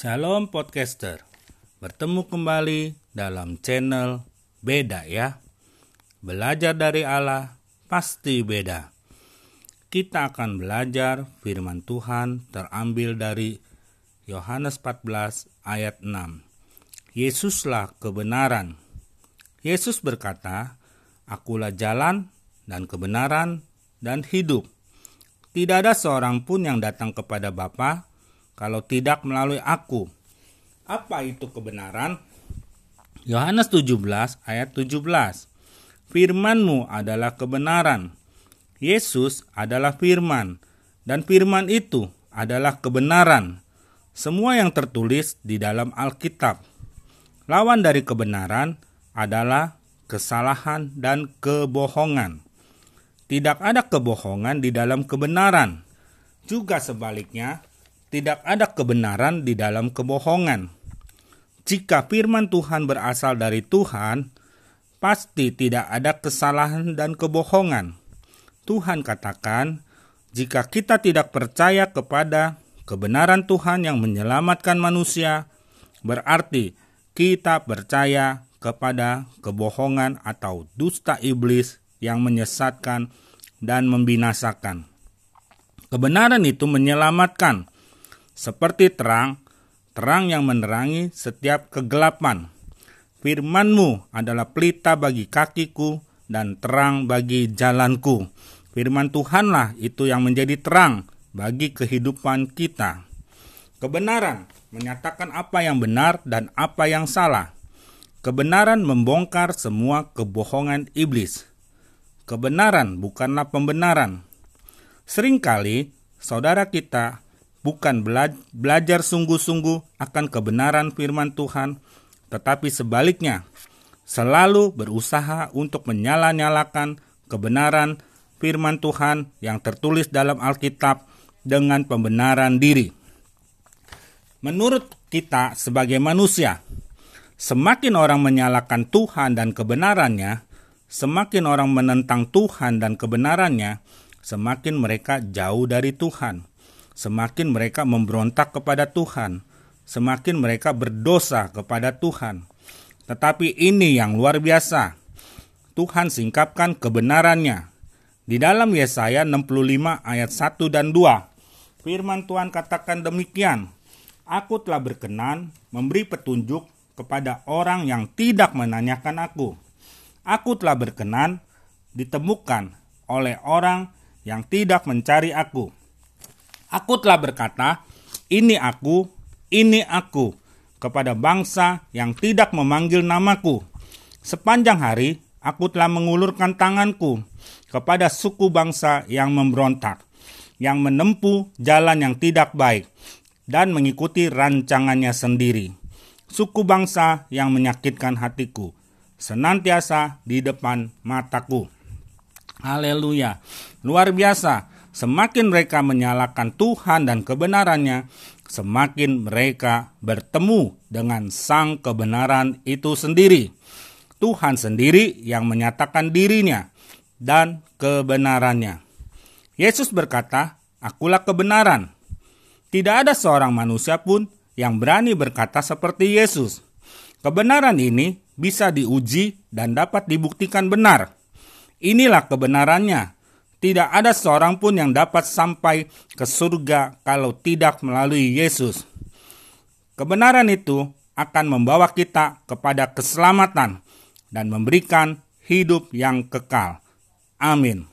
Shalom podcaster. Bertemu kembali dalam channel Beda ya. Belajar dari Allah pasti beda. Kita akan belajar firman Tuhan terambil dari Yohanes 14 ayat 6. Yesuslah kebenaran. Yesus berkata, Akulah jalan dan kebenaran dan hidup. Tidak ada seorang pun yang datang kepada Bapa kalau tidak melalui aku. Apa itu kebenaran? Yohanes 17 ayat 17. Firmanmu adalah kebenaran. Yesus adalah firman dan firman itu adalah kebenaran. Semua yang tertulis di dalam Alkitab. Lawan dari kebenaran adalah kesalahan dan kebohongan. Tidak ada kebohongan di dalam kebenaran. Juga sebaliknya, tidak ada kebenaran di dalam kebohongan. Jika firman Tuhan berasal dari Tuhan, pasti tidak ada kesalahan dan kebohongan. Tuhan katakan, jika kita tidak percaya kepada kebenaran Tuhan yang menyelamatkan manusia, berarti kita percaya kepada kebohongan atau dusta iblis yang menyesatkan dan membinasakan. Kebenaran itu menyelamatkan, seperti terang, terang yang menerangi setiap kegelapan. Firmanmu adalah pelita bagi kakiku dan terang bagi jalanku. Firman Tuhanlah itu yang menjadi terang bagi kehidupan kita. Kebenaran menyatakan apa yang benar dan apa yang salah. Kebenaran membongkar semua kebohongan iblis kebenaran bukanlah pembenaran. Seringkali saudara kita bukan belajar sungguh-sungguh akan kebenaran firman Tuhan, tetapi sebaliknya selalu berusaha untuk menyala-nyalakan kebenaran firman Tuhan yang tertulis dalam Alkitab dengan pembenaran diri. Menurut kita sebagai manusia, semakin orang menyalakan Tuhan dan kebenarannya, Semakin orang menentang Tuhan dan kebenarannya, semakin mereka jauh dari Tuhan. Semakin mereka memberontak kepada Tuhan, semakin mereka berdosa kepada Tuhan. Tetapi ini yang luar biasa. Tuhan singkapkan kebenarannya. Di dalam Yesaya 65 ayat 1 dan 2, firman Tuhan katakan demikian, Aku telah berkenan memberi petunjuk kepada orang yang tidak menanyakan aku aku telah berkenan ditemukan oleh orang yang tidak mencari aku. Aku telah berkata, "Ini aku, ini aku," kepada bangsa yang tidak memanggil namaku. Sepanjang hari aku telah mengulurkan tanganku kepada suku bangsa yang memberontak, yang menempuh jalan yang tidak baik dan mengikuti rancangannya sendiri. Suku bangsa yang menyakitkan hatiku, senantiasa di depan mataku. Haleluya. Luar biasa. Semakin mereka menyalakan Tuhan dan kebenarannya, semakin mereka bertemu dengan sang kebenaran itu sendiri. Tuhan sendiri yang menyatakan dirinya dan kebenarannya. Yesus berkata, "Akulah kebenaran." Tidak ada seorang manusia pun yang berani berkata seperti Yesus. Kebenaran ini bisa diuji dan dapat dibuktikan benar. Inilah kebenarannya. Tidak ada seorang pun yang dapat sampai ke surga kalau tidak melalui Yesus. Kebenaran itu akan membawa kita kepada keselamatan dan memberikan hidup yang kekal. Amin.